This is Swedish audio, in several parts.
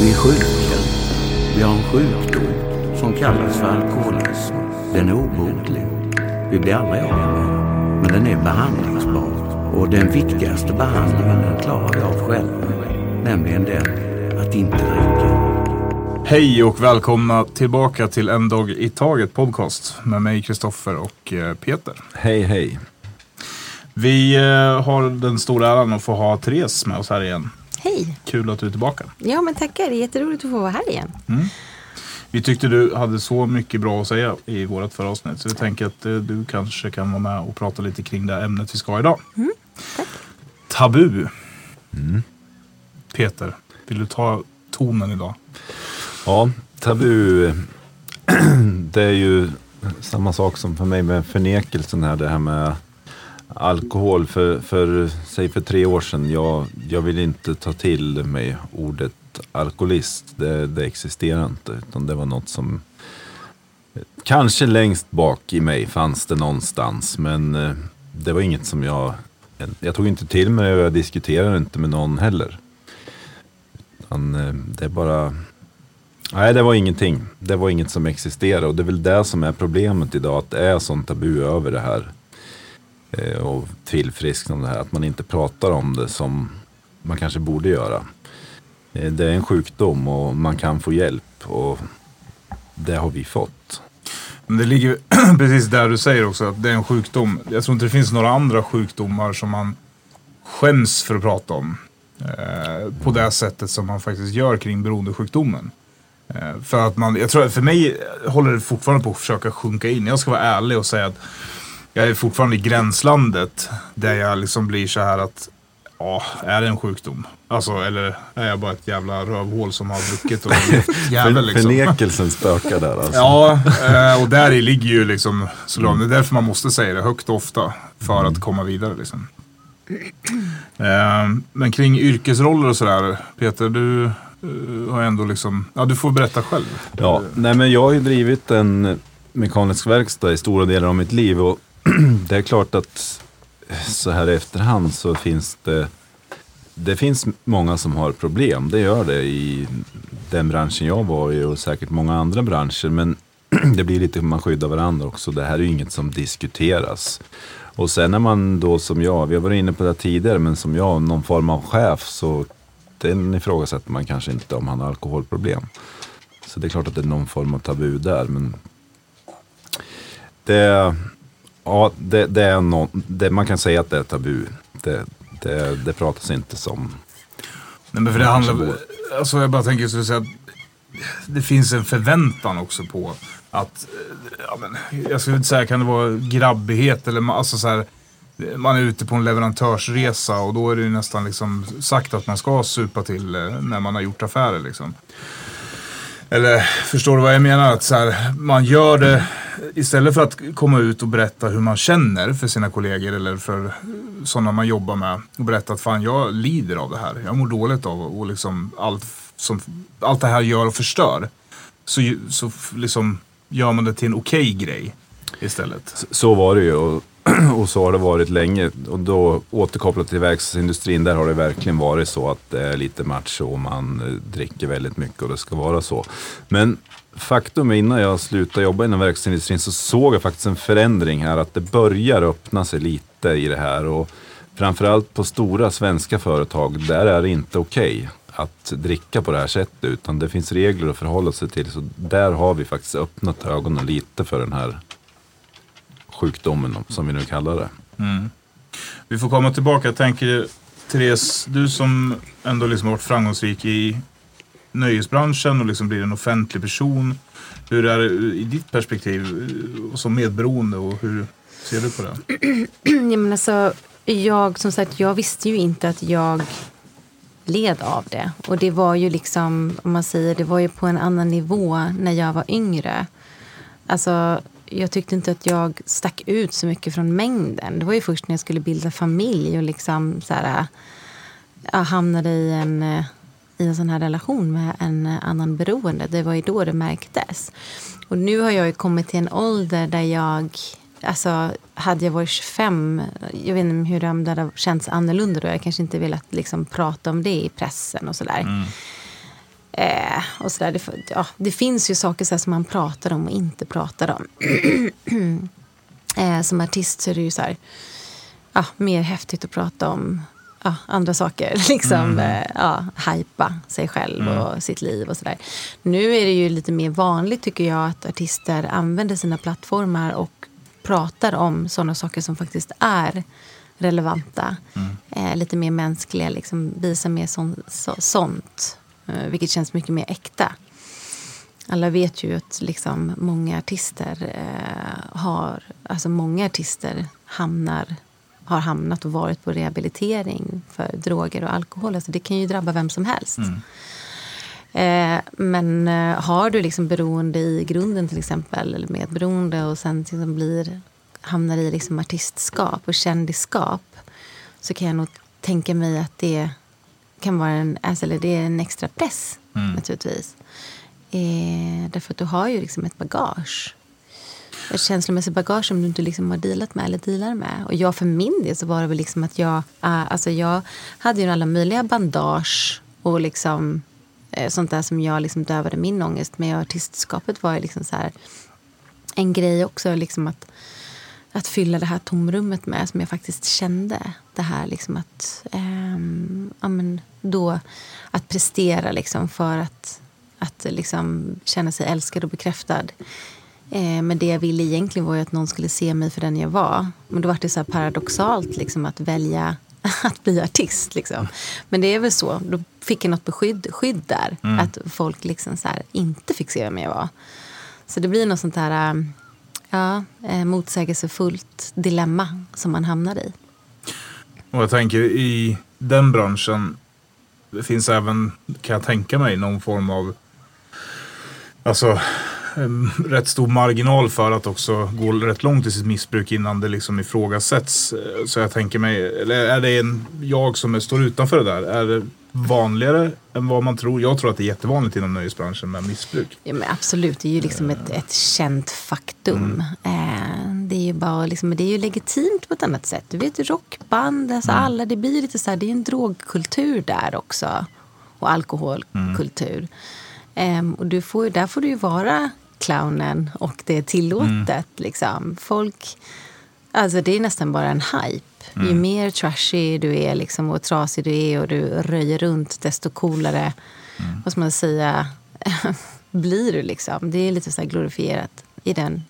Vi är sjuka. Vi har en sjukdom som kallas för alkoholism. Den är obotlig. Vi blir aldrig av med den. Men den är behandlingsbar. Och den viktigaste behandlingen den klarar vi av själva. Nämligen den att inte dricka. Hej och välkomna tillbaka till En dag i taget podcast med mig Kristoffer och eh, Peter. Hej hej. Vi eh, har den stora äran att få ha Therese med oss här igen. Hej! Kul att du är tillbaka. Ja men tackar, det är jätteroligt att få vara här igen. Vi tyckte du hade så mycket bra att säga i vårt förra avsnitt så vi tänker att eh, du kanske kan vara med och prata lite kring det ämnet vi ska ha idag. Tabu. Peter, vill du ta tonen idag? Ja, tabu. Det är ju samma sak som för mig med förnekelsen här. Det här med alkohol. För, för, säg för tre år sedan. Jag, jag vill inte ta till mig ordet alkoholist. Det, det existerar inte. Utan det var något som eh, Kanske längst bak i mig fanns det någonstans. Men eh, det var inget som jag... Jag tog inte till mig och jag diskuterade inte med någon heller. Utan, eh, det är bara... Nej, det var ingenting. Det var inget som existerade. Och det är väl det som är problemet idag. Att det är sånt tabu över det här. Eh, och och tillfrisknande det här. Att man inte pratar om det som man kanske borde göra. Eh, det är en sjukdom och man kan få hjälp. Och det har vi fått. Men det ligger precis där du säger också att det är en sjukdom. Jag tror inte det finns några andra sjukdomar som man skäms för att prata om. Eh, på det sättet som man faktiskt gör kring beroendesjukdomen. Eh, för att man, jag tror för mig håller det fortfarande på att försöka sjunka in. Jag ska vara ärlig och säga att jag är fortfarande i gränslandet. Där jag liksom blir så här att, ja, är det en sjukdom? Alltså, eller är jag bara ett jävla rövhål som har druckit och jävel liksom? Förnekelsen spökar där alltså. Ja, eh, och där i ligger ju liksom såklart. Det är därför man måste säga det högt och ofta. För att komma vidare liksom. Eh, Men kring yrkesroller och sådär. Peter, du eh, har ändå liksom, ja du får berätta själv. Ja, nej men jag har ju drivit en mekanisk verkstad i stora delar av mitt liv och det är klart att så här i efterhand så finns det det finns många som har problem, det gör det i den branschen jag var i och säkert många andra branscher. Men det blir lite hur man skyddar varandra också. Det här är ju inget som diskuteras. Och sen när man då som jag, vi har varit inne på det tidigare, men som jag, någon form av chef så den ifrågasätter man kanske inte om han har alkoholproblem. Så det är klart att det är någon form av tabu där. Men det, ja, det, det är någon, det, man kan säga att det är tabu. Det, det, det pratas inte som... Nej, men för det handlar, alltså jag bara tänker så att det finns en förväntan också på att, ja, men, jag skulle inte säga kan det vara grabbighet eller alltså så här, man är ute på en leverantörsresa och då är det ju nästan liksom sagt att man ska supa till eh, när man har gjort affärer liksom. Eller förstår du vad jag menar? Att så här, man gör det istället för att komma ut och berätta hur man känner för sina kollegor eller för sådana man jobbar med. Och berätta att fan jag lider av det här. Jag mår dåligt av och liksom allt, som, allt det här gör och förstör. Så, så liksom gör man det till en okej grej istället. Så var det ju och, och så har det varit länge. Och då återkopplat till verkstadsindustrin, där har det verkligen varit så att det är lite macho och man eh, dricker väldigt mycket och det ska vara så. Men faktum är innan jag slutade jobba inom verkstadsindustrin så såg jag faktiskt en förändring här, att det börjar öppna sig lite i det här. Och framförallt på stora svenska företag, där är det inte okej att dricka på det här sättet, utan det finns regler att förhålla sig till. Så där har vi faktiskt öppnat ögonen lite för den här sjukdomen som vi nu kallar det. Vi får komma tillbaka. Jag tänker, Therese, du som ändå liksom har varit framgångsrik i nöjesbranschen och liksom blir en offentlig person. Hur är det i ditt perspektiv som medberoende och hur ser du på det? Ja, men alltså, jag, som sagt, jag visste ju inte att jag led av det. Och det var ju liksom, om man säger, det var ju på en annan nivå när jag var yngre. Alltså, jag tyckte inte att jag stack ut så mycket från mängden. Det var ju först när jag skulle bilda familj och liksom så här, jag hamnade i en, äh, i en sån här relation med en annan beroende. Det var ju då det märktes. Och nu har jag ju kommit till en ålder där jag Alltså, hade jag varit 25, jag vet inte hur det hade känts annorlunda då. Jag kanske inte velat liksom prata om det i pressen och sådär. Mm. Eh, och så där. Det, ja, det finns ju saker så som man pratar om och inte pratar om. eh, som artist så är det ju så här, ja, mer häftigt att prata om ja, andra saker. Liksom, mm. eh, ja, hypa sig själv mm. och sitt liv och sådär. Nu är det ju lite mer vanligt tycker jag att artister använder sina plattformar och pratar om sådana saker som faktiskt är relevanta. Mm. Eh, lite mer mänskliga, liksom, visa mer sån, så, sånt. Eh, vilket känns mycket mer äkta. Alla vet ju att liksom, många artister eh, har, alltså många artister hamnar har hamnat och varit på rehabilitering för droger och alkohol. Alltså det kan ju drabba vem som helst. Mm. Eh, men har du liksom beroende i grunden till exempel, eller medberoende och sen liksom blir, hamnar i liksom artistskap och kändisskap så kan jag nog tänka mig att det kan vara en, alltså, eller det är en extra press mm. naturligtvis. Eh, därför att du har ju liksom ett bagage ett känslomässigt bagage som du inte liksom har dealat med eller dealar med. Och jag för min del så var det väl liksom att jag, uh, alltså jag hade ju alla möjliga bandage och liksom uh, sånt där som jag liksom dövade min ångest med. Artistskapet var ju liksom så här, en grej också, liksom att, att fylla det här tomrummet med som jag faktiskt kände. Det här liksom att, um, ja, men då, att prestera liksom för att, att liksom känna sig älskad och bekräftad Eh, men det jag ville egentligen var att någon skulle se mig för den jag var. Men då var det så paradoxalt liksom, att välja att bli artist. Liksom. Men det är väl så. Då fick jag något beskydd skydd där. Mm. Att folk liksom så inte fick se vem jag var. Så det blir något sånt här äh, ja, eh, motsägelsefullt dilemma som man hamnar i. Och jag tänker i den branschen det finns även, kan jag tänka mig, någon form av Alltså rätt stor marginal för att också gå rätt långt i sitt missbruk innan det liksom ifrågasätts. Så jag tänker mig, eller är det en, jag som står utanför det där? Är det vanligare än vad man tror? Jag tror att det är jättevanligt inom nöjesbranschen med missbruk. Ja, men absolut, det är ju liksom ett, ett känt faktum. Mm. Det är ju bara liksom, det är ju legitimt på ett annat sätt. Du vet rockband, alltså mm. alla, det blir lite så här, det är en drogkultur där också. Och alkoholkultur. Mm. Um, och du får, där får du ju vara clownen och det är tillåtet. Mm. Liksom. Folk, alltså det är nästan bara en hype. Mm. Ju mer trashy du är liksom, och trasig du är och du röjer runt desto coolare mm. vad ska man säga, blir du. Liksom. Det är lite så glorifierat i den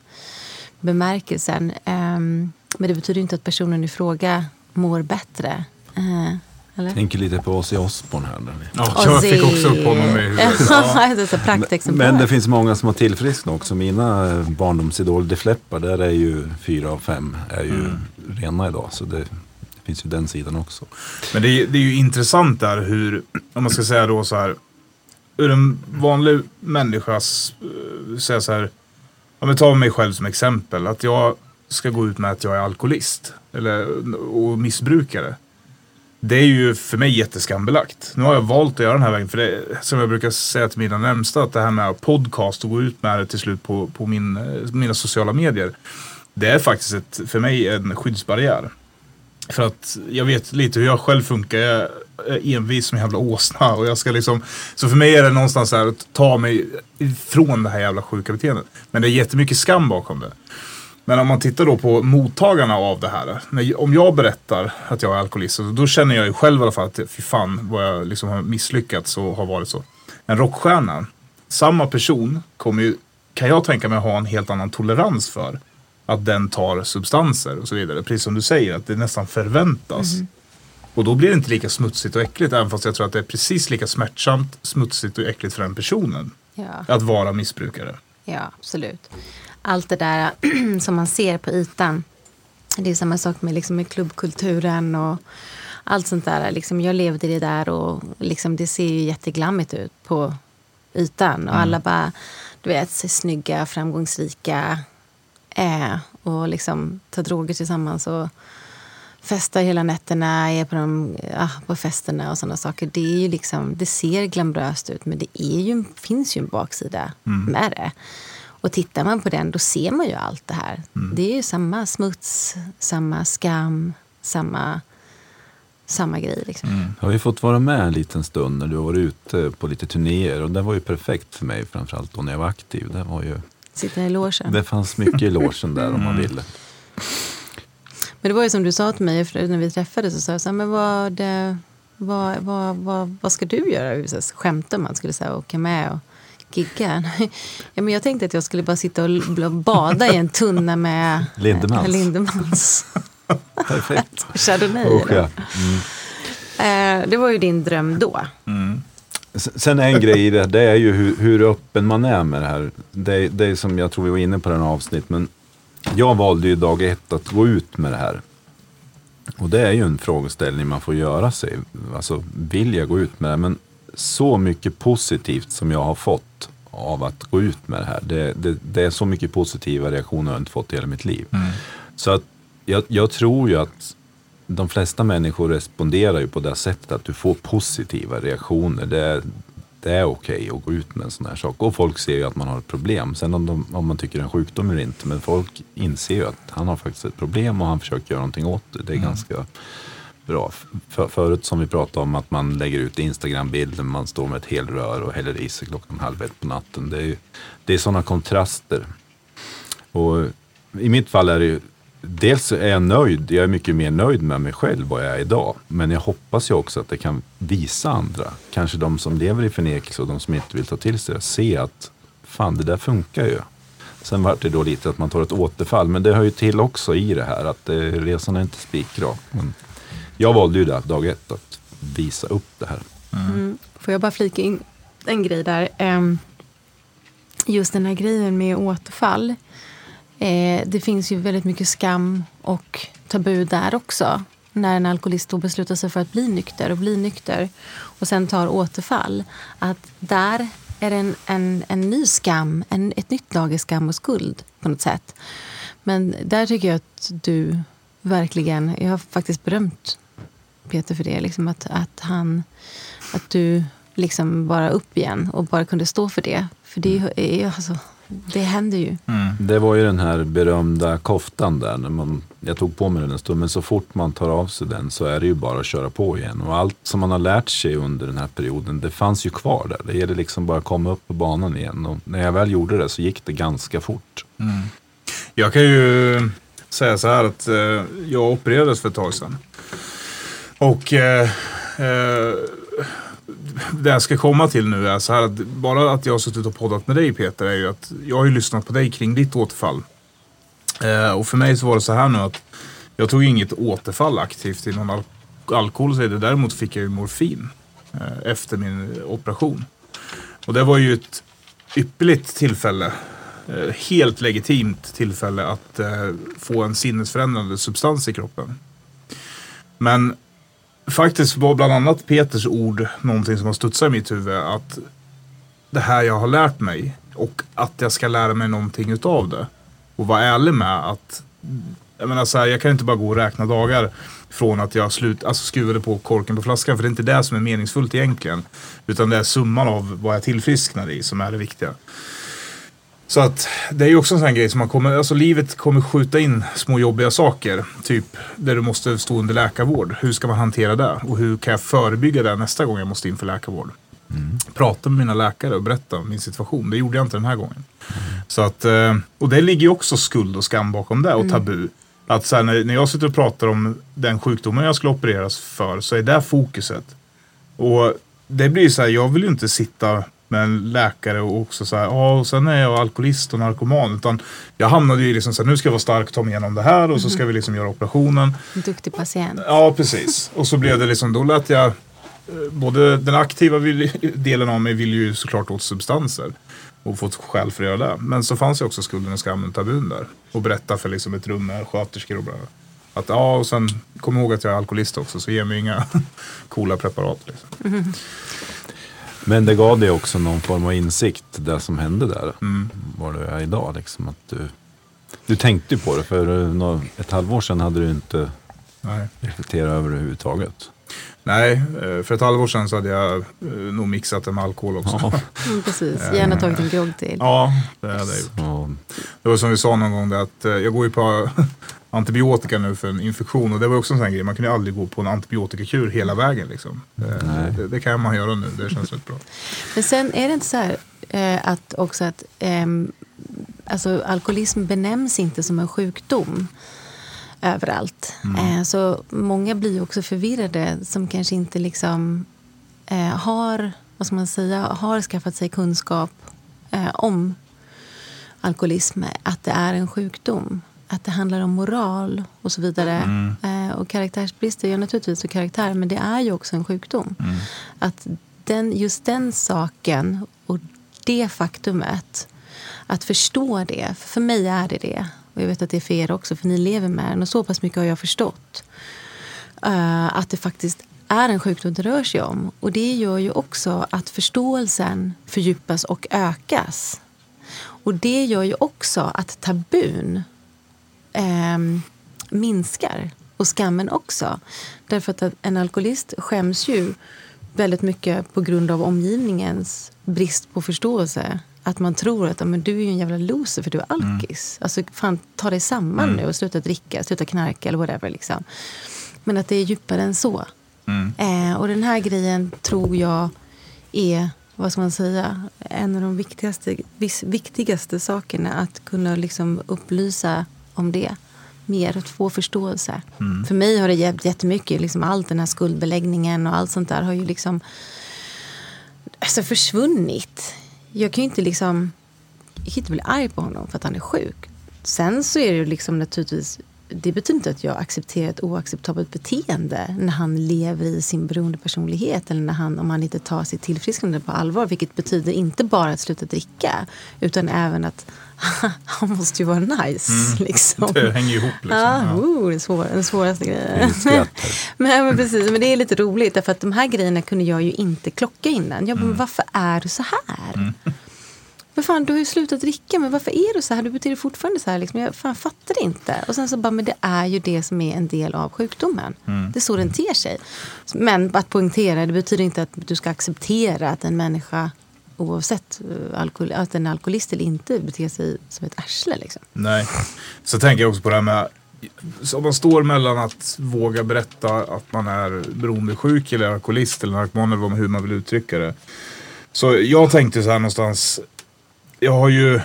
bemärkelsen. Um, men det betyder inte att personen i fråga mår bättre. Uh, eller? Tänker lite på Ozzy Osbourne här. Ja, jag fick också upp honom i huvudet. men, men det finns många som har tillfrisknat också. Mina eh, barndomsidoler, Def Leppard, där är ju fyra av fem är ju mm. rena idag. Så det, det, finns ju den sidan också. Men det är, det är ju intressant där hur, om man ska säga då så här, ur en vanlig människas, uh, säga så här, om jag tar mig själv som exempel, att jag ska gå ut med att jag är alkoholist eller, och missbrukare. Det är ju för mig jätteskambelagt. Nu har jag valt att göra den här vägen. För det som jag brukar säga till mina närmsta, att det här med podcast och gå ut med det till slut på, på min, mina sociala medier. Det är faktiskt ett, för mig en skyddsbarriär. För att jag vet lite hur jag själv funkar. Jag är envis som en jävla åsna. Och jag ska liksom, så för mig är det någonstans här att ta mig ifrån det här jävla sjuka beteendet. Men det är jättemycket skam bakom det. Men om man tittar då på mottagarna av det här. När, om jag berättar att jag är alkoholist, då känner jag ju själv i alla fall att fy fan vad jag liksom har misslyckats och har varit så. En rockstjärna, samma person kommer ju, kan jag tänka mig ha en helt annan tolerans för. Att den tar substanser och så vidare. Precis som du säger, att det nästan förväntas. Mm. Och då blir det inte lika smutsigt och äckligt, även fast jag tror att det är precis lika smärtsamt, smutsigt och äckligt för den personen. Ja. Att vara missbrukare. Ja, absolut allt det där som man ser på ytan. Det är samma sak med, liksom, med klubbkulturen och allt sånt där. Liksom, jag levde i det där och liksom, det ser ju jätteglammigt ut på ytan. Och mm. alla bara, du vet, ser snygga, framgångsrika är och liksom tar droger tillsammans och festar hela nätterna, är på, de, ja, på festerna och sådana saker. Det, är ju liksom, det ser glamoröst ut men det är ju, finns ju en baksida mm. med det. Och tittar man på den då ser man ju allt det här. Mm. Det är ju samma smuts, samma skam, samma samma grej. Liksom. Jag har ju fått vara med en liten stund när du har varit ute på lite turnéer och det var ju perfekt för mig framförallt då när jag var aktiv. Det, var ju, Sitta i logen. det fanns mycket i logen där om man ville. Men det var ju som du sa till mig när vi träffades. Så sa jag så här, men vad, eh, vad, vad, vad, vad ska du göra? Skämta om man skulle säga, åka med och gigga. Ja, men jag tänkte att jag skulle bara sitta och bada i en tunna med Lindemans. Lindemans. Perfekt. Chardonnay. Ja. Eh, det var ju din dröm då. S- Sen en grej i det, det är ju hur, hur öppen man är med det här. Det, det är som jag tror vi var inne på den här avsnitt, men jag valde ju dag ett att gå ut med det här. Och det är ju en frågeställning man får göra sig. Alltså, vill jag gå ut med det? Men så mycket positivt som jag har fått av att gå ut med det här. Det, det, det är så mycket positiva reaktioner jag inte fått i hela mitt liv. Så att jag, jag tror ju att de flesta människor responderar ju på det sättet att du får positiva reaktioner. Det är, det är okej att gå ut med en sån här sak. Och folk ser ju att man har ett problem. Sen om, de, om man tycker det är en sjukdom eller inte. Men folk inser ju att han har faktiskt ett problem och han försöker göra någonting åt det. Det är ganska bra. För, förut som vi pratade om att man lägger ut Instagram-bilder, man står med ett helrör och häller i sig klockan halv ett på natten. Det är, ju- det är sådana kontraster. Och i mitt fall är det ju, dels är jag nöjd, jag är mycket mer nöjd med mig själv vad jag är idag. Men jag hoppas ju också att det kan visa andra, kanske de som lever i förnekelse och de som inte vill ta till sig det, se att fan det där funkar ju. Sen vart det då lite att man tar ett återfall, men det hör ju till också i det här att eh, resan är inte spikrak. Men jag valde ju det dag ett att visa upp det här. Mm. Får jag bara flika in en grej där? Ehm, Just den här grejen med återfall. Eh, Det finns ju väldigt mycket skam och tabu där också. När en alkoholist då beslutar sig för att bli nykter och bli nykter och sen tar återfall. Att där är det en, en, en ny skam, en, ett nytt lager skam och skuld på något sätt. Men där tycker jag att du verkligen, jag har faktiskt berömt Peter för det. Liksom att, att, han, att du liksom bara upp igen och bara kunde stå för det. För det, är, ju- alltså, det händer ju. Det var ju den här berömda koftan där. När man, jag tog på mig den en stund, men så fort man tar av sig den så är det ju bara att köra på igen. Och allt som man har lärt sig under den här perioden, det fanns ju kvar där. Det gällde liksom bara att komma upp på banan igen. Och när jag väl gjorde det så gick det ganska fort. Jag kan ju säga så här att eh, jag opererades för ett tag sedan. Och eh, eh, det jag ska komma till nu är så här att bara att jag har suttit och poddat med dig Peter är ju att jag har ju lyssnat på dig kring ditt återfall. Eh, och för mig så var det så här nu att jag tog inget återfall aktivt i någon al- alkohol. Så det. Däremot fick jag ju morfin eh, efter min operation. Och det var ju ett ypperligt tillfälle eh, helt legitimt tillfälle att eh, få en sinnesförändrande substans i kroppen. Men faktiskt var bland annat Peters ord någonting som har studsat i mitt huvud. Att det här jag har lärt mig och att jag ska lära mig någonting utav det. Och vara ärlig med att jag menar så här, jag kan inte bara gå och räkna dagar från att jag slut, alltså skruvade på korken på flaskan. För det är inte det som är meningsfullt egentligen. Utan det är summan av vad jag tillfrisknar i som är det viktiga. Så att det är ju också en sån här grej som man kommer, alltså livet kommer skjuta in små jobbiga saker. Typ där du måste stå under läkarvård. Hur ska man hantera det? Och hur kan jag förebygga det nästa gång jag måste in för läkarvård? Prata med mina läkare och berätta om min situation. Det gjorde jag inte den här gången. Så att, eh, och det ligger ju också skuld och skam bakom det och tabu. Att så här, när, när jag sitter och pratar om den sjukdomen jag skulle opereras för så är det fokuset. Och det blir ju så här, jag vill ju inte sitta med en läkare och också så här, ja och sen är jag alkoholist och narkoman. Utan jag hamnade ju liksom så här, nu ska jag vara stark, ta mig igenom det här och så ska vi liksom göra operationen. En duktig patient. Ja, precis. Och så blev det liksom, då lät jag, eh, både den aktiva delen av mig vill ju såklart åt substanser. Och fått skäl för att göra det. Men så fanns ju också skulden och skammen tabun där. Och berätta för liksom ett rum med sköterskor och bla. Att ja, och sen kom ihåg att jag är alkoholist också, så ge mig inga coola preparat. Liksom. Men det gav dig också någon form av insikt, det som hände där. Mm. Var du är idag. Liksom, att du, du tänkte ju på det, för eh, ett halvår sedan hade du inte Nej. reflekterat över det överhuvudtaget. Nej, eh, för ett halvår sedan så hade jag eh, nog mixat det med alkohol också. Ja. Mm, precis, gärna tagit en grogg till. Ja, det hade jag gjort. Ja. Det var som vi sa någon gång, det att eh, jag går ju på antibiotika nu för en infektion och det var också en sån grej. Man kunde ju aldrig gå på en antibiotikakur hela vägen. Liksom. Eh. Det, det kan man göra nu, det känns rätt bra. Men sen är det inte så här eh, att också att ehm, alltså, alkoholism benämns inte som en sjukdom överallt. Eh, så många blir också förvirrade som kanske inte liksom eh, har, vad ska man säga, har skaffat sig kunskap eh, om alkoholism, att det är en sjukdom. Att det handlar om moral och så vidare. Eh, och karaktärsbrister, ja naturligtvis och karaktär, men det är ju också en sjukdom. Att den, just den saken och det faktumet, att förstå det, för, för mig är det det. Och jag vet att det är för er också, för ni lever med den. Och så pass mycket har jag förstått. Uh, att det faktiskt är en sjukdom det rör sig om. Och det gör ju också att förståelsen fördjupas och ökas. Och det gör ju också att tabun ehm, minskar. Och skammen också. Därför att en alkoholist skäms ju väldigt mycket på grund av omgivningens brist på förståelse. Att man tror att "Ja, men du är en jävla loser för du är alkis. Alltså fan, ta dig samman nu och sluta dricka, sluta knarka eller whatever. Liksom. Men att det är djupare än så. Eh, och den här grejen tror jag är, vad ska man säga, en av de viktigaste, vis, viktigaste sakerna. Att kunna liksom upplysa om det mer, att få förståelse. För mig har det hjälpt jättemycket. Liksom allt den här skuldbeläggningen och allt sånt där har ju liksom alltså försvunnit. Jag kan ju inte liksom, jag kan inte bli arg på honom för att han är sjuk. Sen så är det ju liksom naturligtvis, det betyder inte att jag accepterar ett oacceptabelt beteende när han lever i sin beroendepersonlighet eller när han, om han inte tar sitt tillfrisknande på allvar. Vilket betyder inte bara att sluta dricka utan även att han måste ju vara nice. Liksom. Det hänger ihop. Liksom. Ja, Ja. oh, den, svår, den svåraste grejen. Men, men precis, men det är lite roligt därför att de här grejerna kunde jag ju inte klocka innan. Jag bara, men varför är du så här? Men fan, du har ju slutat dricka, men varför är du så här? Du beter dig fortfarande så här. Liksom. Jag fan, fattar det inte. Och sen så bara, men det är ju det som är en del av sjukdomen. Det är så den ter sig. Men att poängtera, det betyder inte att du ska acceptera att en människa oavsett eh, alkohol, att en alkoholist eller inte beter sig som ett arsle. Liksom. Nej. Så tänker jag också på det här med om man står mellan att våga berätta att man är beroendesjuk eller alkoholist eller narkoman eller hur man vill uttrycka det. Så jag tänkte så här någonstans. Jag har ju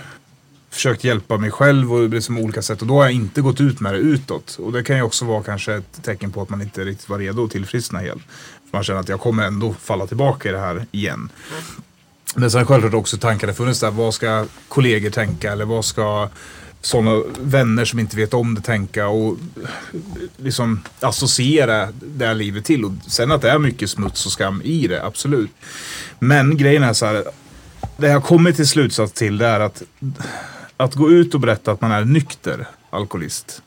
försökt hjälpa mig själv och liksom olika sätt och då har jag inte gått ut med det utåt. Och det kan ju också vara kanske ett tecken på att man inte riktigt var redo att tillfriskna helt. För man känner att jag kommer ändå falla tillbaka i det här igen. Men sen självklart också tankar det funnits där. Vad ska kollegor tänka eller vad ska sådana vänner som inte vet om det tänka och liksom associera det här livet till. Och sen att det är mycket smuts och skam i det, absolut. Men grejen är så här. Det jag kommit till slutsats till det är att att gå ut och berätta att man är nykter alkoholist.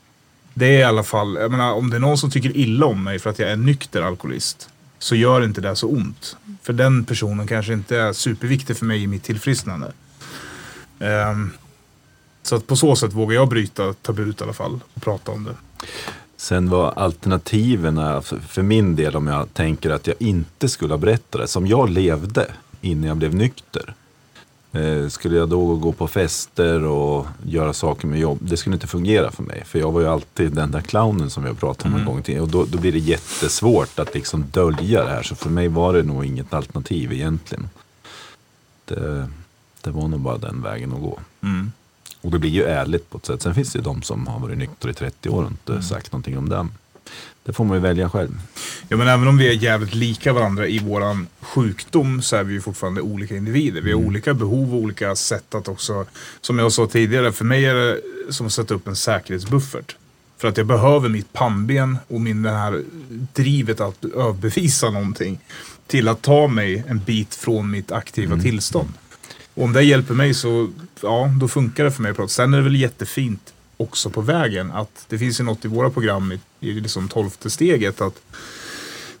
Det är i alla fall, jag menar om det är någon som tycker illa om mig för att jag är nykter alkoholist. Så gör inte det så ont. För den personen kanske inte är superviktig för mig i mitt tillfrisknande. Um, så att på så sätt vågar jag bryta tabut i alla fall och prata om det. Sen var alternativen, för min del om jag tänker att jag inte skulle ha berättat det, som jag levde innan jag blev nykter. Eh, skulle jag då gå på fester och göra saker med jobb, det skulle inte fungera för mig. För jag var ju alltid den där clownen som jag pratade om en gång till. Och då, då blir det jättesvårt att liksom dölja det här. Så för mig var det nog inget alternativ egentligen. Det, det var nog bara den vägen att gå. Mm. Och det blir ju ärligt på ett sätt. Sen finns det ju de som har varit nykter i 30 år och inte sagt någonting om dem. Det får man ju välja själv. Ja men även om vi är jävligt lika varandra i våran sjukdom så är vi ju fortfarande olika individer. Vi har olika behov och olika sätt att också, som jag sa tidigare, för mig är det som att sätta upp en säkerhetsbuffert. För att jag behöver mitt pannben och min, det här drivet att överbevisa någonting till att ta mig en bit från mitt aktiva tillstånd. Och om det hjälper mig så, ja, då funkar det för mig. Sen är det väl jättefint också på vägen att det finns ju något i våra program i, i liksom tolfte steget att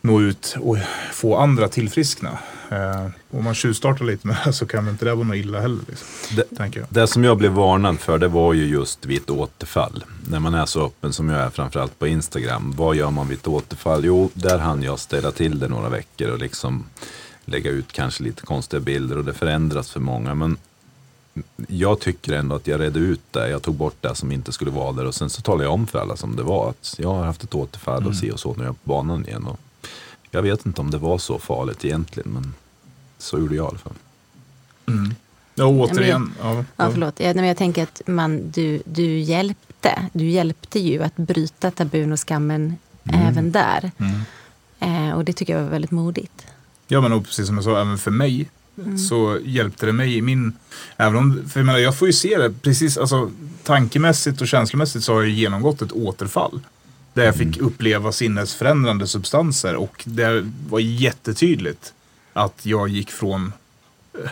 nå ut och få andra tillfriskna. Eh, om man tjuvstartar lite med det så kan väl inte det vara något illa heller. Liksom, Det, det som jag blev varnad för det var ju just vid ett återfall. När man är så öppen som jag är, framförallt på Instagram. Vad gör man vid ett återfall? Jo, där hann jag ställa till det några veckor och liksom lägga ut kanske lite konstiga bilder och det förändras för många. Men jag tycker ändå att jag redde ut det. Jag tog bort det som inte skulle vara där och sen så talade jag om för alla som det var. Att jag har haft ett återfall och se och så när jag är på banan igen. Och jag vet inte om det var så farligt egentligen, men så gjorde jag i alla fall. Ja, återigen. Ja, Ja, ja. förlåt. Jag, men jag tänker att man, du, du hjälpte. Du hjälpte ju att bryta tabun och skammen även där. Eh, och det tycker jag var väldigt modigt. Ja, men och precis som jag sa, även för mig så hjälpte det mig i min... Även om, för jag menar, jag får ju se det precis, alltså tankemässigt och känslomässigt så har jag genomgått ett återfall. Där jag fick uppleva sinnesförändrande substanser och det var jättetydligt att jag gick från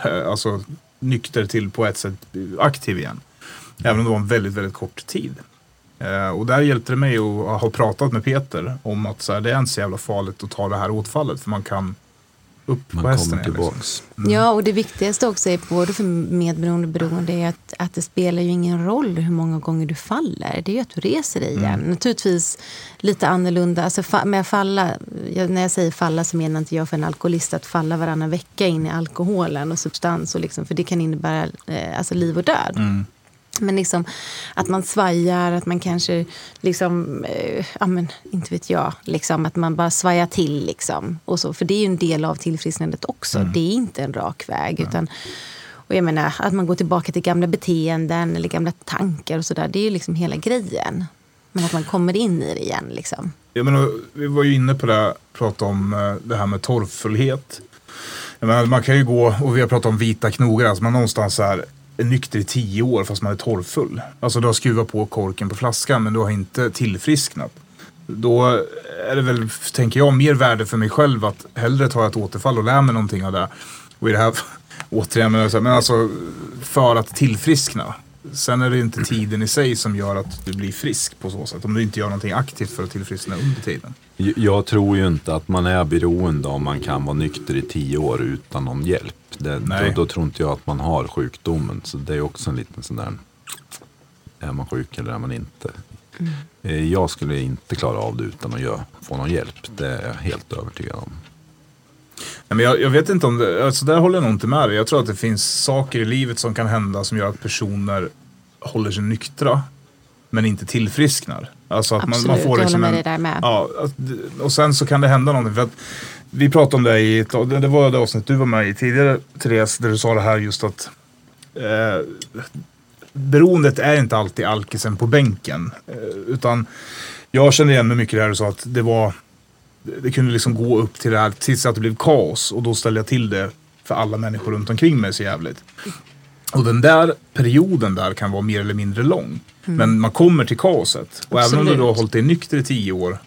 eh, alltså, nykter till på ett sätt aktiv igen. Även om det var en väldigt, väldigt kort tid. Eh, och där hjälpte det mig att ha pratat med Peter om att så här, det är inte så jävla farligt att ta det här återfallet för man kan upp Man på hästen kommer liksom. tillbaks. Ja, och det viktigaste också är både för medberoende och beroende är att, att det spelar ju ingen roll hur många gånger du faller. Det är ju att du reser dig igen. Naturligtvis lite annorlunda. Alltså, fa- med falla, jag, när jag säger falla så menar inte jag för en alkoholist att falla varannan vecka in i alkoholen och substans. Och liksom, för det kan innebära eh, alltså liv och död. Men liksom att man svajar, att man kanske liksom, eh, ja men inte vet jag, liksom att man bara svajar till liksom. Och så, för det är ju en del av tillfrisknandet också. Det är inte en rak väg. Utan, och jag menar att man går tillbaka till gamla beteenden eller gamla tankar och sådär. Det är ju liksom hela grejen. Men att man kommer in i det igen liksom. Jag menar, vi var ju inne på det, pratade om eh, det här med torrfullhet. Jag menar, man kan ju gå, och vi har pratat om vita knogar, alltså man någonstans så här är nykter i tio år fast man är torrfull. Alltså du har skruvat på korken på flaskan men du har inte tillfrisknat. Då är det väl, tänker jag, mer värde för mig själv att hellre ta ett återfall och lära mig någonting av det. Och i det här, återigen, men alltså- men alltså för att tillfriskna. Sen är det inte tiden i sig som gör att du blir frisk på så sätt. Om du inte gör någonting aktivt för att tillfriskna under tiden. Jag tror ju inte att man är beroende om man kan vara nykter i tio år utan någon hjälp. Det, då, då tror inte jag att man har sjukdomen. Så det är också en liten sån där, är man sjuk eller är man inte? Eh, Jag skulle inte klara av det utan att göra, få någon hjälp. Det är jag helt övertygad om. Nej, men jag, jag vet inte om det, alltså där håller jag nog inte med dig. Jag tror att det finns saker i livet som kan hända som gör att personer håller sig nyktra men inte tillfrisknar. Alltså att man, man Absolut, får jag liksom håller med en, dig där med. Ja, och sen så kan det hända någonting. För att vi pratade om det i, det var det avsnitt du var med i tidigare Therese, där du sa det här just att eh, beroendet är inte alltid alkisen på bänken. Eh, utan jag känner igen mig mycket i det här du sa att det var det kunde liksom gå upp till det här tills att det blev kaos och då ställde jag till det för alla människor runt omkring mig så jävligt. Och den där perioden där kan vara mer eller mindre lång. Men man kommer till kaoset. Och även om du då har hållit dig nykter i tio år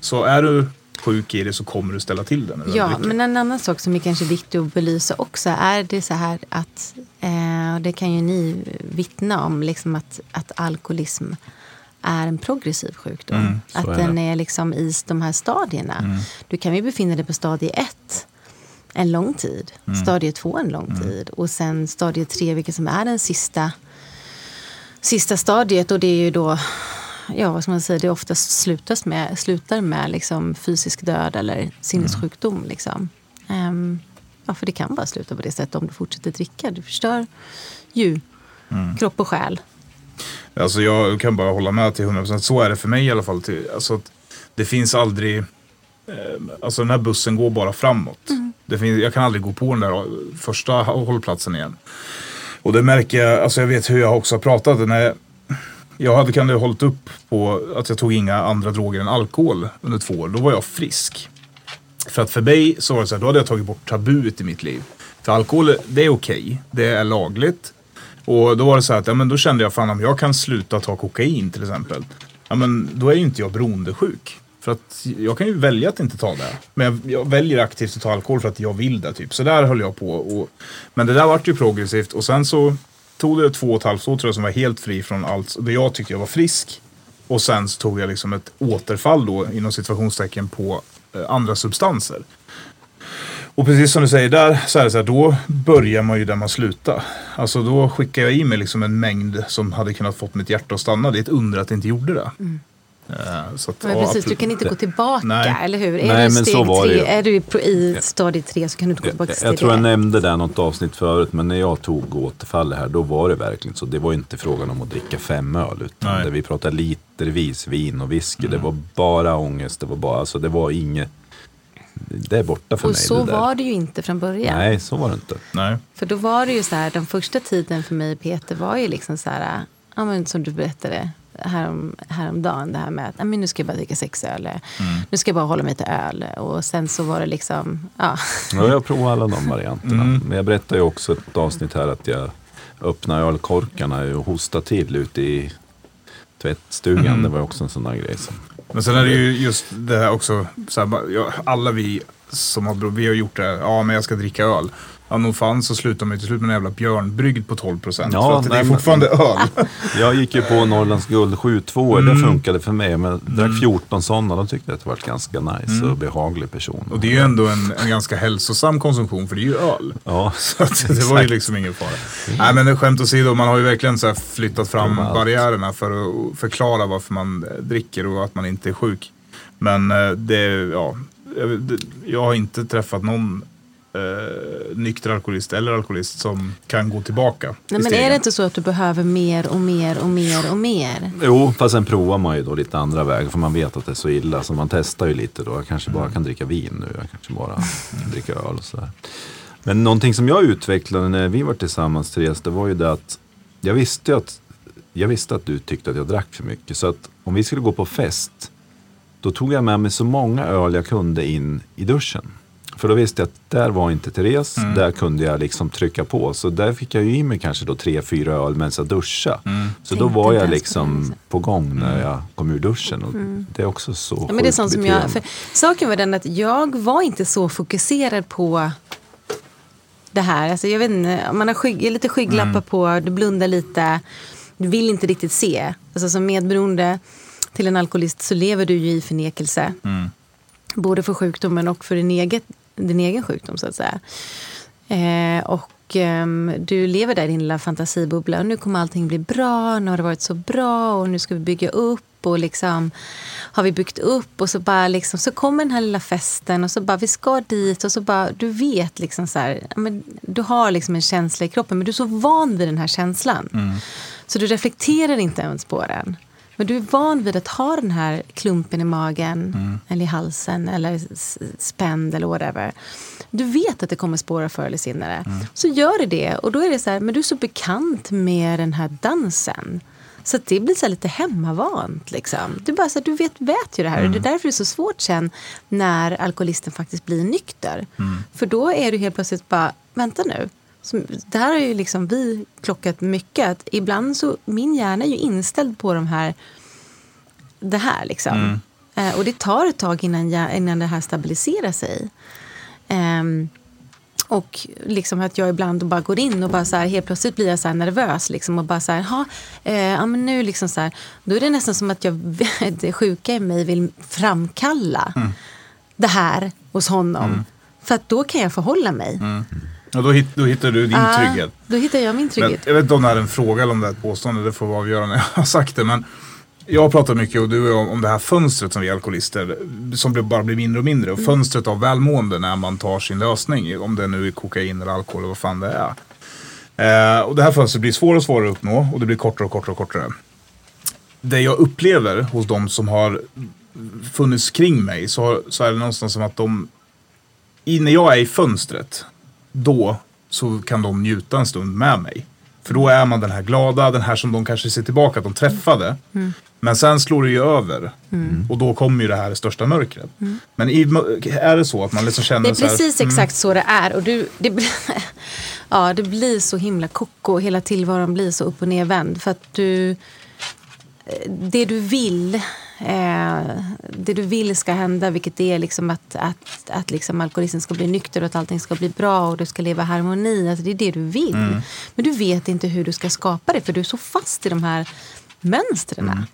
så är du sjuk i det så kommer du ställa till du Ja, dricker. men en annan sak som är kanske viktig att belysa också är det så här att, eh, och det kan ju ni vittna om, liksom att, att alkoholism är en progressiv sjukdom. Mm, att är den är liksom i de här stadierna. Du kan ju befinna dig på stadie ett en lång tid, stadie två en lång tid och sen stadie tre, vilket som är den sista, sista stadiet och det är ju då ja, vad ska man säga, det oftast slutas med, slutar med liksom fysisk död eller sinnessjukdom. Liksom. Ehm, ja, för det kan bara sluta på det sättet om du fortsätter dricka. Du förstör ju kropp och själ. Alltså jag kan bara hålla med till 100%. Så är det för mig i alla fall. Alltså det finns aldrig... Eh, alltså den här bussen går bara framåt. Det finns, jag kan aldrig gå på den där eh, första hållplatsen igen. Och det märker jag, alltså jag vet hur jag också har pratat. När jag, hade kan hållit upp på att jag tog inga andra droger än alkohol under två år. Då var jag frisk. För att för mig så var det så här, då hade jag tagit bort tabut i mitt liv. För alkohol, det är okej. Det är lagligt. Och då var det så här att, ja men då kände jag fan om jag kan sluta ta kokain till exempel. Ja men då är ju inte jag beroendesjuk. För att jag kan ju välja att inte ta det. Men jag, jag väljer aktivt att ta alkohol för att jag vill det typ. Så där höll jag på. Och, men det där vart ju progressivt. Och sen så tog det två och ett halvt år tror jag som var helt fri från allt. Det jag tyckte jag var frisk. Och sen så tog jag liksom ett återfall då inom situationstecken på eh, andra substanser. Och precis som du säger där, så är det så här, då börjar man ju där man slutar. Alltså då skickar jag i mig liksom en mängd som hade kunnat fått mitt hjärta att stanna. Det är ett under att det inte gjorde det. Mm. Så att, Men precis, du kan inte gå tillbaka, Nej. eller hur? Nej, är men du så steg var det tre, ju. är du i, stadie tre så kan du inte gå tillbaka till Jag, jag tror jag nämnde det något avsnitt förut, men när jag tog återfall här, då var det verkligen så. Det var inte frågan om att dricka fem öl, utan Nej. där vi pratade litervis vin och whisky. Det var bara ångest, det var bara, alltså det var inget, det är borta för Och mig så det var det ju inte från början. Nej, så var det inte. Nej. För då var det ju så här, den första tiden för mig Peter var ju liksom så här, ja men som du berättade härom, häromdagen, det här med att men nu ska jag bara dricka sex öl, nu ska jag bara hålla mig till öl. Och sen så var det liksom, ja. Ja, jag provade alla de varianterna. Mm. Men jag berättade ju också ett avsnitt här att jag öppnade ölkorkarna och hostade till ute i tvättstugan. Mm. Det var också en sån där grej. Som, Men sen är det ju just det här också, så här, alla vi som har, vi har gjort det, här, ja men jag ska dricka öl. Ja, nog fan så slutar man ju till slut med en jävla björnbrygd på 12 procent. Ja, för det är men- fortfarande öl. jag gick ju på Norrlands guld 7-2, Mm. det funkade för mig. Men jag drack 14 sådana, de tyckte att det var ganska nice och behaglig person. Mm. Och det är ju ändå en, en ganska hälsosam konsumtion, för det är ju öl. Ja, Så det var ju liksom ingen fara. Nej men det skämt åsido, man har ju verkligen så flyttat fram allt. barriärerna för att förklara varför man eh, dricker och att man inte är sjuk. Men eh, det, ja, jag, det- jag har inte träffat någon eh, nykter alkoholist eller alkoholist som kan gå tillbaka. Nej, men är det inte så att du behöver mer och mer och mer och mer? Jo, fast sen provar man ju då lite andra vägar för man vet att det är så illa. Så man testar ju lite då. Jag kanske bara kan dricka vin nu. Jag kanske bara kan dricka öl och sådär. Men någonting som jag utvecklade när vi var tillsammans Therese, det var ju det att jag visste att jag visste att du tyckte att jag drack för mycket. Så att om vi skulle gå på fest, då tog jag med mig så många öl jag kunde in i duschen. För då visste jag att där var inte Therese, där kunde jag liksom trycka på. Så där fick jag ju i mig kanske då tre, fyra öl medan jag duschade. Så då var jag liksom på gång när jag kom ur duschen. Och Det är också så Ja, men det är sånt som jag, för saken var den att jag var inte så fokuserad på det här. Alltså, jag vet inte, man har skygg, lite skygglappar Mm. på, du blundar lite, du vill inte riktigt se. Alltså, som medberoende till en alkoholist så lever du ju i förnekelse. Mm. Både för sjukdomen och för din, eget, din egen sjukdom så att säga. Eh, och ehm, du lever där i din lilla fantasibubbla. Och nu kommer allting bli bra, nu har det varit så bra och nu ska vi bygga upp. Och liksom har vi byggt upp och så bara liksom, så kommer den här lilla festen och så bara vi ska dit och så bara du vet liksom så här, men du har liksom en känsla i kroppen men du är så van vid den här känslan. Så du reflekterar inte ens på den. Men du är van vid att ha den här klumpen i magen eller i halsen eller spänd eller whatever. Du vet att det kommer spåra förr eller senare. Så gör det det och då är det så här, men du är så bekant med den här dansen. Så det blir så lite hemmavant. Liksom. Du, bara så här, du vet, vet ju det här. Och det är därför det är så svårt sen när alkoholisten faktiskt blir nykter. För då är du helt plötsligt bara, vänta nu. Som, det här har ju liksom vi klockat mycket. Att ibland så, min hjärna är ju inställd på de här, det här liksom. Eh, och det tar ett tag innan, jag, innan det här stabiliserar sig. Ehm, och liksom att jag ibland bara går in och bara så här, helt plötsligt blir jag så nervös. Liksom, och bara så här, "Ha, eh, ja, men nu liksom så här, då är det nästan som att jag, det sjuka i mig vill framkalla det här hos honom. För att då kan jag förhålla mig. Och då, hitt, då hittar du din Ah, trygghet. Då hittar jag min Men trygghet. jag vet inte om det här är en fråga eller om det är ett påstående. Det får vi avgöra när jag har sagt det. Men jag har pratat mycket och du om, om det här fönstret som vi alkoholister. Som bara blir mindre och mindre. Och fönstret av välmående när man tar sin lösning. Om det nu är kokain eller alkohol eller vad fan det är. Eh, och det här fönstret blir svårare och svårare att uppnå. Och det blir kortare och kortare och kortare. Det jag upplever hos de som har funnits kring mig. Så, har, så är det någonstans som att de i, när jag är i fönstret, då så kan de njuta en stund med mig. För då är man den här glada, den här som de kanske ser tillbaka att de träffade. Men sen slår det ju över. Och då kommer ju det här största mörkret. Men i, är det så att man liksom känner Det är så här, precis exakt så det är. Och du, det, ja, det blir så himla koko. Hela tillvaron blir så upp och nervänd. För att du... eh, Det du vill, eh, det du vill ska hända, vilket är liksom att, att, att liksom alkoholisten ska bli nykter och att allting ska bli bra och du ska leva i harmoni. Alltså det är det du vill. Men du vet inte hur du ska skapa det för du är så fast i de här mönstren.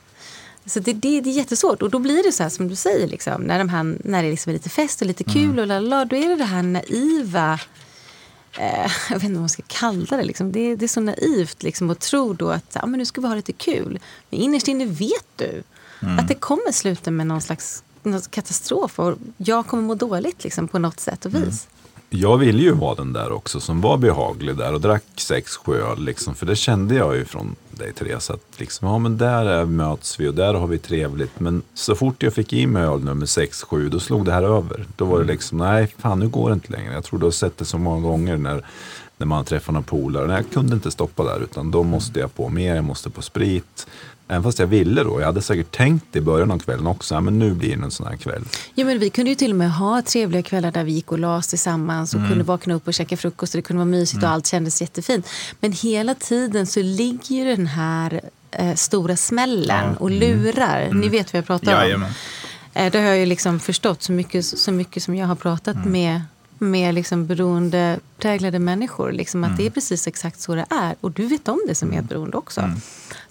Så det, det, det är jättesvårt. Och då blir det så här som du säger, liksom, när, de här, när det liksom är lite fest och lite kul och lalala, då är det det här naiva eh, jag vet inte vad man ska kalla det. Liksom. Det, det, är så naivt liksom, att tro då att ja, men nu ska vi ha lite kul. Men innerst inne vet du mm. att det kommer sluta med någon slags någon katastrof och jag kommer må dåligt liksom, på något sätt och vis. Mm jag ville ju vara den där också som var behaglig där och drack sex, sju öl. Liksom, för det kände jag ju från dig Therese. Att liksom, ja, men där är, möts vi och där har vi trevligt. Men så fort jag fick i mig öl nummer sex, sju, då slog det här över. Då var det mm. liksom, nej fan nu går det inte längre. Jag tror du har sett det så många gånger när, när man träffar några polare. Jag kunde inte stoppa där utan då måste jag på mer, jag måste på sprit. Även fast jag ville då. Jag hade säkert tänkt i början av kvällen också. Ja, men nu blir det en sån här kväll. Ja, men vi kunde ju till och med ha trevliga kvällar där vi gick och las tillsammans och mm. kunde vakna upp och käka frukost och det kunde vara mysigt mm. och allt kändes jättefint. Men hela tiden så ligger ju den här eh, stora smällen ja. och lurar. Mm. Ni vet vad jag pratar Jajamän. om. Eh, det har jag ju liksom förstått så mycket, så mycket som jag har pratat mm. med med liksom beroendepräglade människor. Liksom att mm. det är precis exakt så det är. Och du vet om det som mm. beroende också. Mm.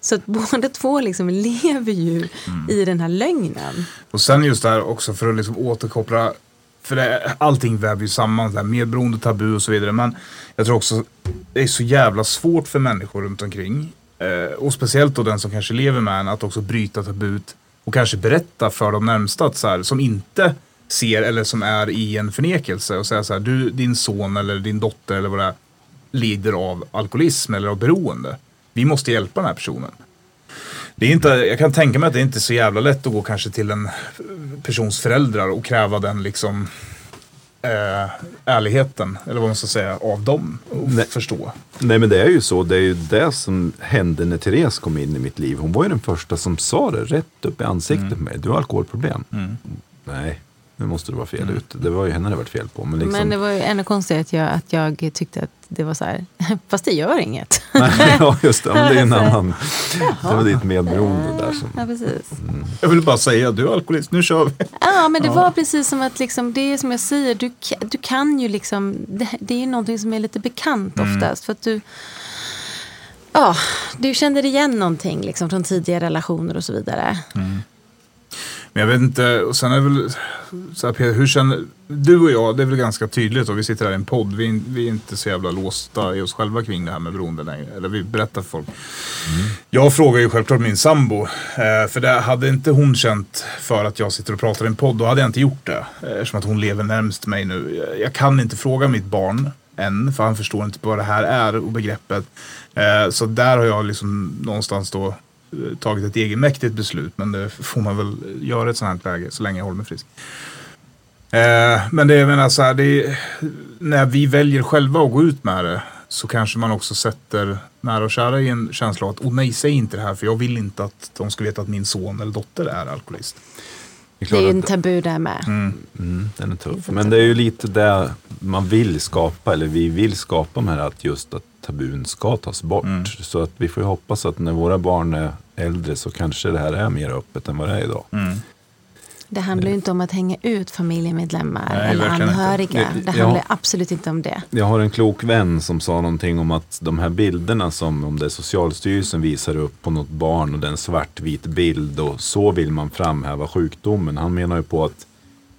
Så att båda två liksom lever ju mm. i den här lögnen. Och sen just det här också för att liksom återkoppla. För det, allting väver ju samman. Där, medberoende, tabu och så vidare. Men jag tror också det är så jävla svårt för människor runt omkring. Eh, och speciellt då den som kanske lever med en. Att också bryta tabut. Och kanske berätta för de närmsta att så här, som inte ser eller som är i en förnekelse och säga så här, du, din son eller din dotter eller vad det är, lider av alkoholism eller av beroende. Vi måste hjälpa den här personen. Det är inte, jag kan tänka mig att det är inte är så jävla lätt att gå kanske till en persons föräldrar och kräva den liksom eh, ärligheten, eller vad man ska säga, av dem och Nej. förstå. Nej men det är ju så, det är ju det som hände när Therese kom in i mitt liv. Hon var ju den första som sa det rätt upp i ansiktet mm. mig. Du har alkoholproblem. Mm. Nej, nu måste det vara fel mm. ute. Det var ju henne det varit fel på. Men, liksom... men det var ju ännu konstigare att jag, att jag tyckte att det var så här, fast det gör inget. Nej, ja, just det. Men det är en annan, det var ditt medberoende där. Som, ja, precis. Mm. Jag vill bara säga, du är alkoholist, nu kör vi. Ja, men det ja. var precis som att liksom, det är som jag säger, du, du kan ju liksom, det, det är ju någonting som är lite bekant mm. oftast. För att du, ja, du kände igen någonting liksom, från tidigare relationer och så vidare. Mm. Men jag vet inte, och sen är det väl så här, Peter, hur känner du och jag, det är väl ganska tydligt och vi sitter här i en podd, vi, vi är inte så jävla låsta i oss själva kring det här med beroende längre. Eller vi berättar för folk. Mm. Jag frågar ju självklart min sambo, eh, för det hade inte hon känt för att jag sitter och pratar i en podd, då hade jag inte gjort det. Eh, eftersom att hon lever närmst mig nu. Jag kan inte fråga mitt barn än, för han förstår inte vad det här är och begreppet. Eh, så där har jag liksom någonstans då tagit ett egenmäktigt beslut. Men det får man väl göra i ett sånt här läge så länge jag håller mig frisk. Eh, men det jag menar så här, är, när vi väljer själva att gå ut med det så kanske man också sätter nära och kära i en känsla av att oh nej, säg inte det här för jag vill inte att de ska veta att min son eller dotter är alkoholist. Det är, ju en tabu där med. Mm. Mm, den är tuff. Men det är ju lite det man vill skapa, eller vi vill skapa med att just att tabun ska tas bort. Mm. Så att vi får ju hoppas att när våra barn är äldre så kanske det här är mer öppet än vad det är idag. Mm. Det handlar ju inte om att hänga ut familjemedlemmar Nej, eller anhöriga. Det, det handlar absolut inte om det. Jag har en klok vän som sa någonting om att de här bilderna som om det är Socialstyrelsen visar upp på något barn och det är en svartvit bild och så vill man framhäva sjukdomen. Han menar ju på att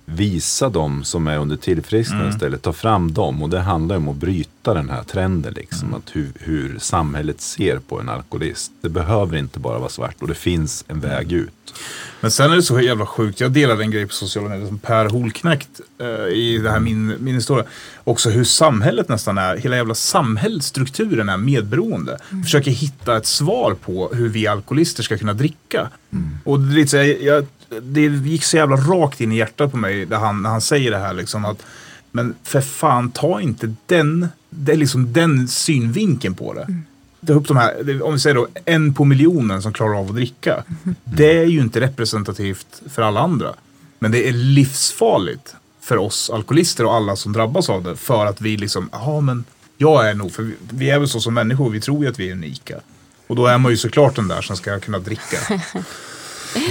visa dem som är under tillfrisknande mm. istället. Ta fram dem och det handlar om att bryta den här trenden. Liksom, mm. att hur, hur, samhället ser på en alkoholist. Det behöver inte bara vara svart och det finns en väg ut. Men sen är det så jävla sjukt. Jag delade en grej på sociala medier som Per Holknekt eh, i det här min, min historia. Också hur samhället nästan är. Hela jävla samhällsstrukturen är medberoende. Mm. Försöker hitta ett svar på hur vi alkoholister ska kunna dricka. Mm. Och det, är lite så, jag, jag det gick så jävla rakt in i hjärtat på mig när han, när han säger det här. Liksom, att, men för fan, ta inte den, det liksom den synvinkeln på det. Mm. Ta upp de här, om vi säger då en på miljonen som klarar av att dricka. Mm. Det är ju inte representativt för alla andra. Men det är livsfarligt för oss alkoholister och alla som drabbas av det. För att vi liksom, ja men jag är nog, för vi, vi är väl så som människor, vi tror ju att vi är unika. Och då är man ju såklart den där som ska kunna dricka.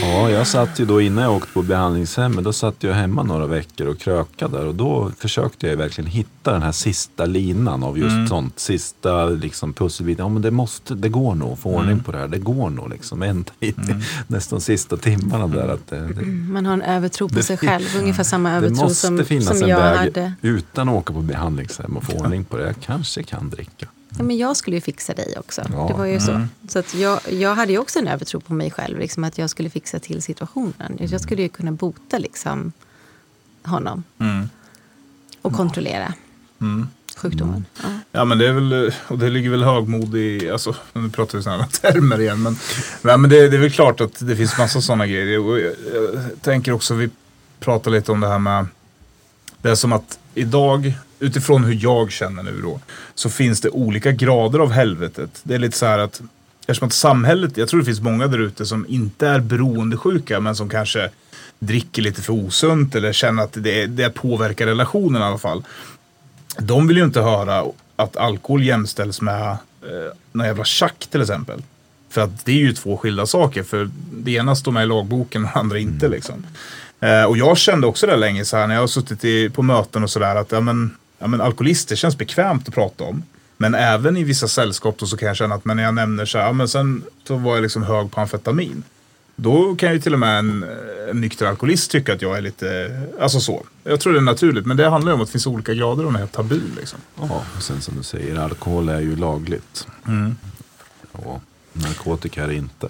Ja, jag satt ju då innan jag åkte på behandlingshemmet, då satt jag hemma några veckor och krökade där och då försökte jag verkligen hitta den här sista linan av just sånt, sista liksom pusselbiten. Ja men det måste, det går nog att få ordning på det här, det går nog liksom ända in i nästan sista timmarna där. Att det, det, Man har en övertro på sig själv, ungefär samma det övertro måste som, finnas som en jag väg hade. utan att åka på behandlingshem och få ordning på det. Jag kanske kan dricka. Ja, men jag skulle ju fixa dig också. Ja. Det var ju så. Så att jag, jag hade ju också en övertro på mig själv, liksom, att jag skulle fixa till situationen. Jag skulle ju kunna bota liksom, honom Mm. och kontrollera sjukdomen. Ja. Ja men det är väl, och det ligger väl högmod i, alltså nu pratar vi sådana termer igen. Men, nej, men det, det är väl klart att det finns massa sådana grejer. Och jag, jag tänker också, vi pratar lite om det här med, det är som att idag, utifrån hur jag känner nu då, så finns det olika grader av helvetet. Det är lite så här att, eftersom att samhället, jag tror det finns många där ute som inte är beroendesjuka men som kanske dricker lite för osunt eller känner att det, det påverkar relationen i alla fall. De vill ju inte höra att alkohol jämställs med eh, någon jävla tjack till exempel. För att det är ju två skilda saker. För det ena står med i lagboken och det andra inte. Liksom. Eh, och jag kände också det länge så här när jag har suttit i, på möten och sådär att ja, men, ja, men alkoholister känns bekvämt att prata om. Men även i vissa sällskap då så kan jag känna att men när jag nämner så här, ja, men sen så var jag liksom hög på amfetamin. Då kan ju till och med en, en nykter alkoholist tycka att jag är lite, alltså så. Jag tror det är naturligt, men det handlar ju om att det finns olika grader av den här tabun liksom. Ja, och sen som du säger, alkohol är ju lagligt. Och narkotika är det inte.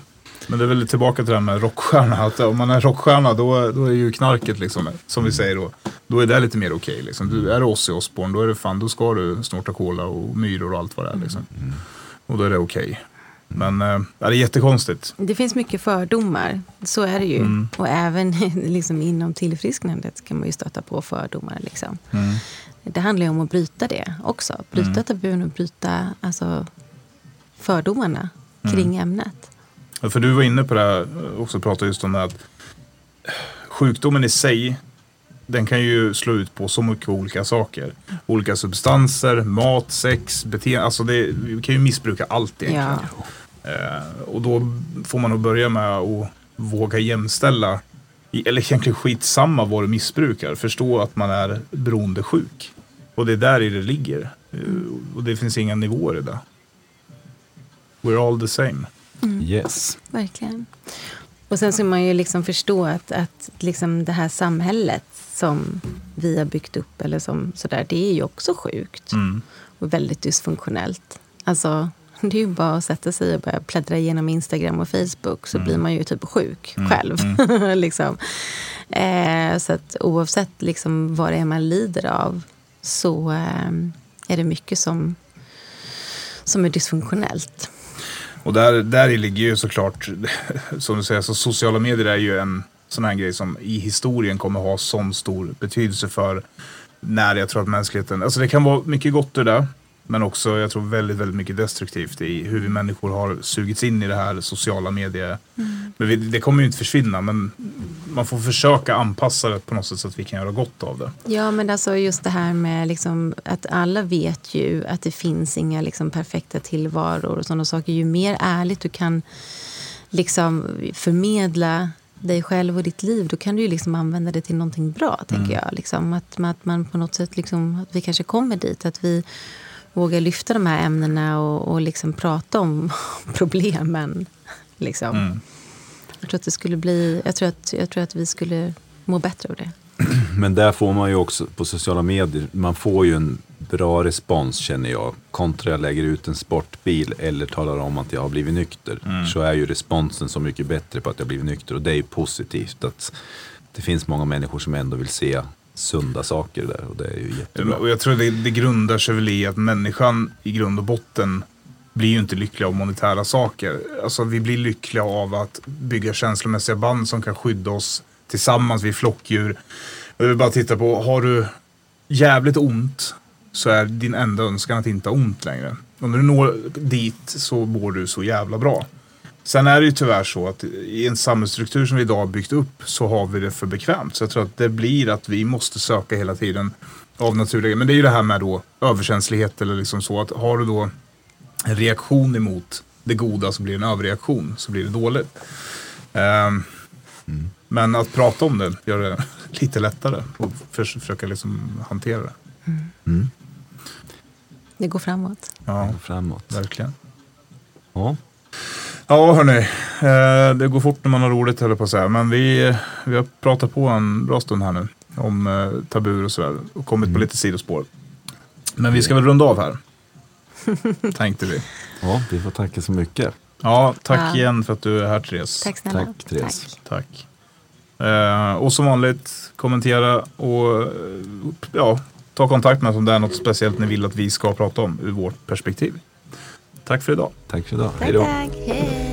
Men det är väl tillbaka till det här med rockstjärna. Att om man är rockstjärna då, då är ju knarket liksom, som vi säger då. Då är det lite mer okej. liksom. Du, är du Ozzy Osbourne då är det fan, då ska du snorta cola och myror och allt vad det är. Liksom. Och då är det okej. Men äh, det är jättekonstigt. Det finns mycket fördomar, så är det ju. Och även liksom, inom tillfrisknandet kan man ju stöta på fördomar. Liksom. Det handlar ju om att bryta det också. Bryta tabun och bryta alltså, fördomarna kring ämnet. För du var inne på det här också, pratade just om det att sjukdomen i sig, den kan ju slå ut på så mycket olika saker. Olika substanser, mat, sex, beteende. Alltså det, vi kan ju missbruka allt egentligen. Ja. Eh, och då får man nog börja med att våga jämställa, eller egentligen skitsamma vad du missbrukar. Förstå att man är beroendesjuk. Och det är där i det ligger. Eh, och det finns inga nivåer i det. We're all the same. Yes. Verkligen. Och sen ska man ju liksom förstå att, att liksom det här samhället som vi har byggt upp, eller som sådär, det är ju också sjukt. Och väldigt dysfunktionellt. Alltså, det är ju bara att sätta sig och börja pläddra igenom Instagram och Facebook så blir man ju typ sjuk själv. liksom. eh, så att oavsett liksom vad det är man lider av så eh, är det mycket som, som är dysfunktionellt. Och där, där ligger ju såklart, som du säger, så sociala medier är ju en sån här grej som i historien kommer ha sån stor betydelse för när jag tror att mänskligheten, alltså det kan vara mycket gott i det, men också jag tror väldigt, väldigt mycket destruktivt i hur vi människor har sugits in i det här sociala medier. Men vi, det kommer ju inte försvinna, men man får försöka anpassa det på något sätt så att vi kan göra gott av det. Ja, men alltså just det här med liksom att alla vet ju att det finns inga liksom perfekta tillvaror och sådana saker. Ju mer ärligt du kan liksom förmedla dig själv och ditt liv, då kan du ju liksom använda det till någonting bra, tänker jag. Liksom, att, att man på något sätt, liksom, att vi kanske kommer dit, att vi vågar lyfta de här ämnena och, och liksom prata om problemen. Liksom. Jag tror att det skulle bli, jag tror att, jag tror att vi skulle må bättre av det. Men där får man ju också på sociala medier, man får ju en bra respons känner jag. Kontra jag lägger ut en sportbil eller talar om att jag har blivit nykter. Så är ju responsen så mycket bättre på att jag har blivit nykter. Och det är ju positivt att det finns många människor som ändå vill se sunda saker där. Och det är ju jättebra. Och jag tror det, det grundar sig väl i att människan i grund och botten blir ju inte lyckliga av monetära saker. Alltså vi blir lyckliga av att bygga känslomässiga band som kan skydda oss tillsammans, vi är flockdjur. Jag vill bara titta på, har du jävligt ont så är din enda önskan att inte ha ont längre. Om du når dit så mår du så jävla bra. Sen är det ju tyvärr så att i en samhällsstruktur som vi idag har byggt upp så har vi det för bekvämt. Så jag tror att det blir att vi måste söka hela tiden av naturliga. Men det är ju det här med då överkänslighet eller liksom så att har du då en reaktion emot det goda så blir det en överreaktion så blir det dåligt. Ehm, Men att prata om det gör det lite lättare och förs- försöka liksom hantera det. Det går framåt. Ja, Framåt. verkligen. Ja. Ja, hörni. Eh, det går fort när man har roligt, höll på att säga. Men vi, vi har pratat på en bra stund här nu om eh, tabuer och sådär. Och kommit på lite sidospår. Men vi ska väl runda av här. Tänkte vi. ja, vi får tacka så mycket. Ja, tack Ja. igen för att du är här, Therese. Tack snälla. Tack, Therese. Tack. Eh, och som vanligt, kommentera och eh, ja, ta kontakt med oss om det är något speciellt ni vill att vi ska prata om ur vårt perspektiv. Tack för idag. Tack för idag. Tack, Hej då. tack. Hej.